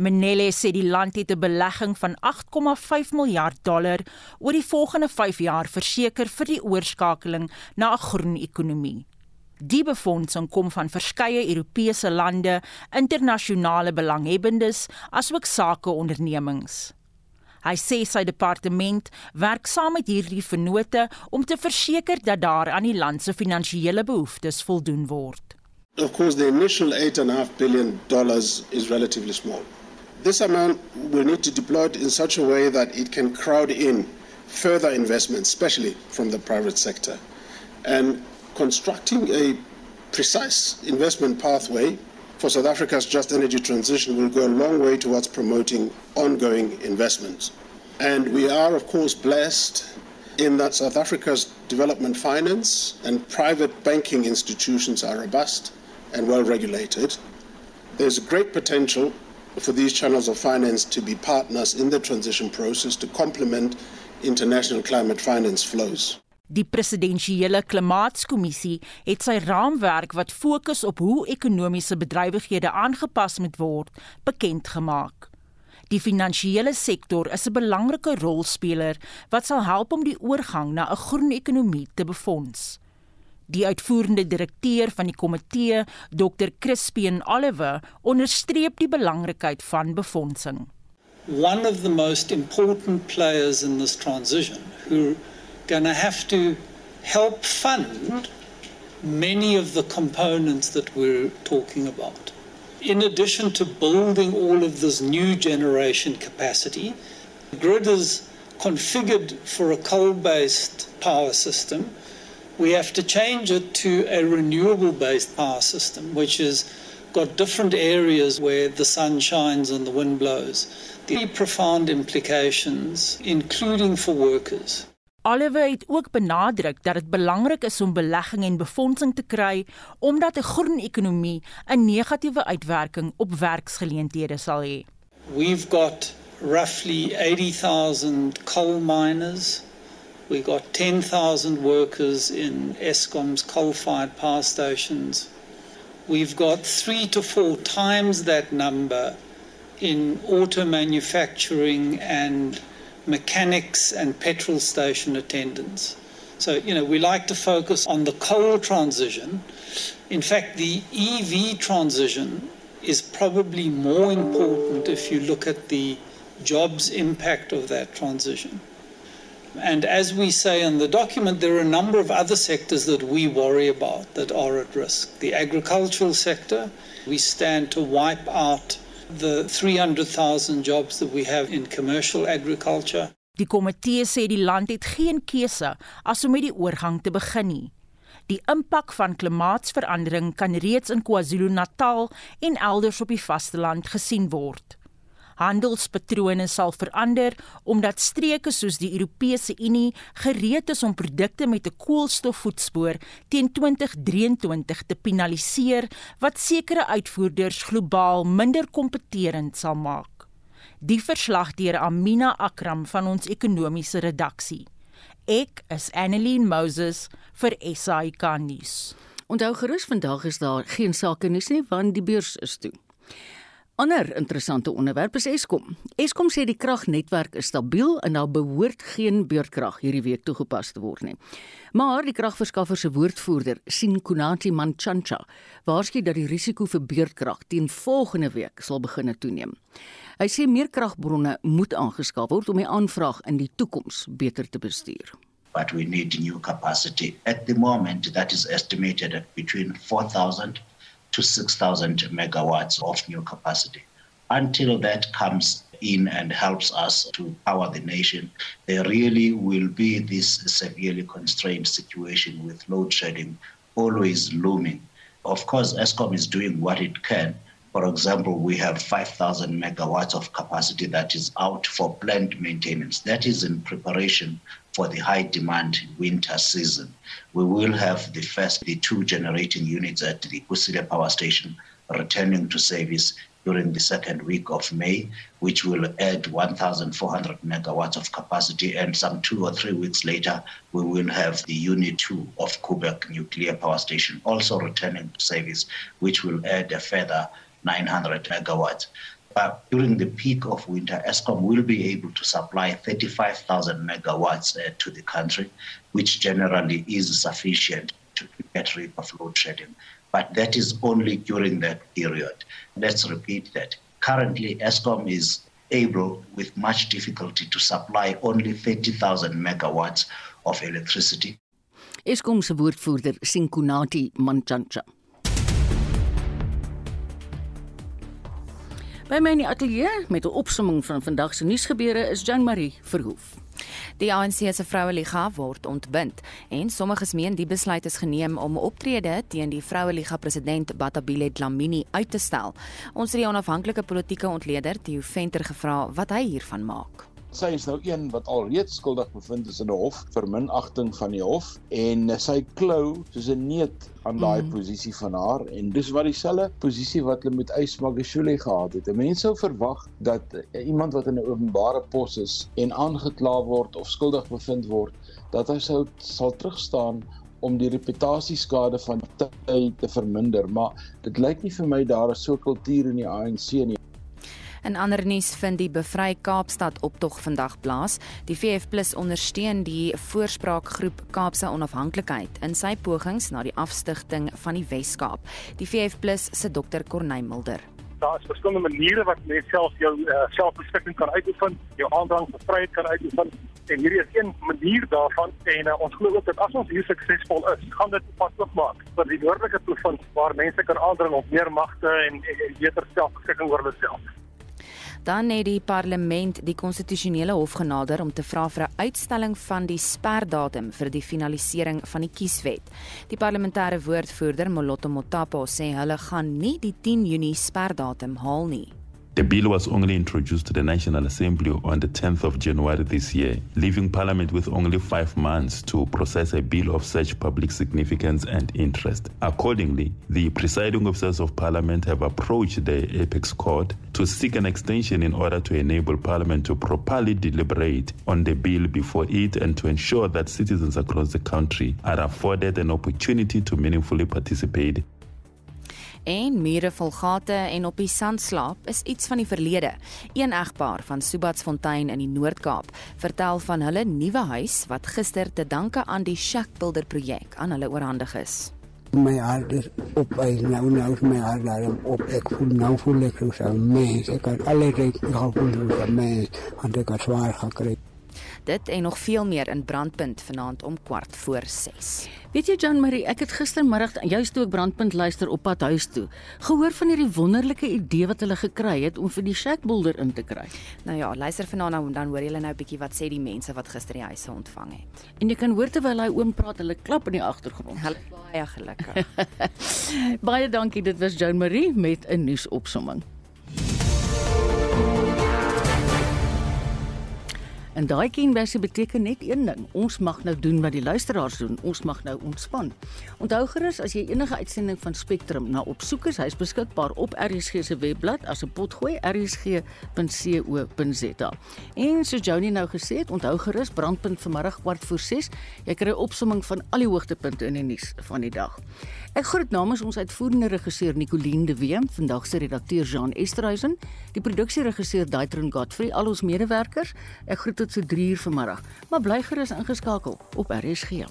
Menele sê die land het 'n belegging van 8,5 miljard dollar oor die volgende 5 jaar verseker vir die oorskakeling na 'n groen ekonomie. Die befondsing kom van verskeie Europese lande, internasionale belanghebbendes, asook sakeondernemings. Hy sê sy departement werk saam met hierdie vennote om te verseker dat daar aan die land se finansiële behoeftes voldoen word. Of course the initial 8.5 billion dollars is relatively small. This amount will need to deploy it in such a way that it can crowd in further investment, especially from the private sector. And constructing a precise investment pathway for South Africa's just energy transition will go a long way towards promoting ongoing investments. And we are, of course, blessed in that South Africa's development finance and private banking institutions are robust and well regulated. There's great potential for these channels of finance to be partners in the transition process to complement international climate finance flows. Die presidensiële klimaatskommissie het sy raamwerk wat fokus op hoe ekonomiese bedrywighede aangepas moet word, bekend gemaak. Die finansiële sektor is 'n belangrike rolspeler wat sal help om die oorgang na 'n groen ekonomie te befonds. Die uitvoerende direkteur van die komitee, Dr. Crispin Oliver, onderstreep die belangrikheid van befondsing. One of the most important players in this transition who going to have to help fund many of the components that we're talking about. In addition to building all of this new generation capacity, the grid is configured for a coal based power system. We have to change it to a renewable based power system, which has got different areas where the sun shines and the wind blows. The profound implications, including for workers. Oliver het ook benadruk dat dit belangrik is om belegging en befondsing te kry omdat 'n groen ekonomie 'n negatiewe uitwerking op werksgeleenthede sal hê. We've got roughly 80,000 coal miners. We've got 10,000 workers in Eskom's coal-fired power stations. We've got 3 to 4 times that number in auto manufacturing and mechanics and petrol station attendants. So, you know, we like to focus on the coal transition. In fact, the EV transition is probably more important if you look at the jobs impact of that transition. And as we say in the document, there are a number of other sectors that we worry about that are at risk. The agricultural sector, we stand to wipe out the 300,000 jobs that we have in commercial agriculture. Die komitee sê die land het geen keuse as om met die oorgang te begin nie. Die impak van klimaatsverandering kan reeds in KwaZulu-Natal en elders op die vasteland gesien word handelspatrone sal verander omdat streke soos die Europese Unie gereed is om produkte met 'n koolstofvoetspoor teen 2023 te penaliseer wat sekere uitvoerders globaal minder kompeterend sal maak. Die verslag deur Amina Akram van ons ekonomiese redaksie. Ek is Annelien Moses vir SAK nuus. Onthou gerus vandag is daar geen sake nuus nie want die beurs is toe ander interessante onderwerp is Eskom. Eskom sê die kragnetwerk is stabiel en daar behoort geen beurtkrag hierdie week toegepas te word nie. Maar die kragverskaffer se woordvoerder, Sinkunati Manchancha, waarsku dat die risiko vir beurtkrag teen volgende week sal begin toeneem. Hy sê meer kragbronne moet aangeskaf word om die aanvraag in die toekoms beter te bestuur. But we need new capacity. At the moment that is estimated at between 4000 to 6,000 megawatts of new capacity. Until that comes in and helps us to power the nation, there really will be this severely constrained situation with load shedding always looming. Of course, ESCOM is doing what it can For example, we have 5,000 megawatts of capacity that is out for plant maintenance. That is in preparation for the high demand winter season. We will have the first, the two generating units at the Kusile power station returning to service during the second week of May, which will add 1,400 megawatts of capacity. And some two or three weeks later, we will have the Unit 2 of Quebec Nuclear Power Station also returning to service, which will add a further 900 megawatts. But during the peak of winter, ESCOM will be able to supply 35,000 megawatts uh, to the country, which generally is sufficient to get rid of load shedding. But that is only during that period. Let's repeat that. Currently, ESCOM is able, with much difficulty, to supply only 30,000 megawatts of electricity. Eskom se woordvoerder Sinkunati Manchacha. By my in die ateljee met 'n opsomming van vandag se nuusgebeure is Jean Marie Verhoef. Die ANC se Vroueliga word ontbind en sommiges meen die besluit is geneem om optrede teen die Vroueliga president Batabile Dlamini uit te stel. Ons het die onafhanklike politieke ontleder Theo Venter gevra wat hy hiervan maak sy is nou een wat alreeds skuldig bevind is in 'n hof vir minagting van die hof en sy klou soos 'n neet aan daai mm. posisie van haar en dis wat dieselfde posisie wat hulle met Ys Magashule gehad het. Mense sou verwag dat iemand wat in 'n openbare pos is en aangekla word of skuldig bevind word, dat hy sou sal terugstaan om die reputasieskade van tyd te verminder, maar dit lyk nie vir my daar is so 'n kultuur in die ANC nie. In ander nuus vind die Bevry Kaapstad optog vandag plaas. Die VF+ ondersteun die voorspraakgroep Kaapse Onafhanklikheid in sy pogings na die afstigting van die Wes-Kaap. Die VF+ se Dr. Corneil Mulder daar is verskillende maniere wat mense self jou uh, selfbeskikking kan uitoefen, jou aandrang vir vryheid kan uitoefen. En hierdie is een manier daarvan en uh, ons glo ook dat as ons hier suksesvol is, gaan dit pas ook maak vir die noordelike provinsie waar mense kan aandring op meer magte en, en, en beter selfbeskikking oor hulle self. Dan het die parlement die konstitusionele hof genader om te vra vir 'n uitstelling van die sperdatum vir die finalisering van die kieswet. Die parlementêre woordvoerder Moloto Motapo sê hulle gaan nie die 10 Junie sperdatum haal nie. The bill was only introduced to the National Assembly on the 10th of January this year, leaving Parliament with only five months to process a bill of such public significance and interest. Accordingly, the presiding officers of Parliament have approached the Apex Court to seek an extension in order to enable Parliament to properly deliberate on the bill before it and to ensure that citizens across the country are afforded an opportunity to meaningfully participate en mure vol gate en op die sand slaap is iets van die verlede. Een egpaar van Subatsfontein in die Noord-Kaap vertel van hulle nuwe huis wat gister te danke aan die Shackbuilder projek aan hulle oorhandig is. My hart is op by nou nou is my hart daarom op ek voel nou voel ek so mens ek kan alle tyd gevoel so mens want ek het swaar gekry. Dit en nog veel meer in Brandpunt vanaand om kwart voor 6. Weet jy Jan Marie, ek het gistermiddag juist toe ek Brandpunt luister op pad huis toe, gehoor van hierdie wonderlike idee wat hulle gekry het om vir die Shackboulder in te kry. Nou ja, luister vanaand nou dan hoor julle nou 'n bietjie wat sê die mense wat gister die huise ontvang het. En jy kan hoor terwyl hy oom praat, hulle klap in die agtergrond. Hulle baie gelukkig. baie dankie, dit was Jan Marie met 'n nuusopsomming. En daai kenwyse beteken net een ding. Ons mag nou doen wat die luisteraars doen. Ons mag nou ontspan. Onthou gerus as jy enige uitsending van Spectrum na opsoek is, hy's beskikbaar op RSG se webblad as 'n potgooi rsg.co.za. En so Joni nou gesê het, onthou gerus brandpunt vanmiddag kwart voor 6. Jy kry 'n opsomming van al die hoogtepunte in die nuus van die dag. Ek groet namens ons uitvoerende regisseur Nicoline de Wem, vandag se redakteur Jean Esterhuizen, die produksieregisseur Daitron Godfrey, al ons medewerkers. Ek groet tot so 3 uur vanmiddag. Maar bly gerus ingeskakel op RSG.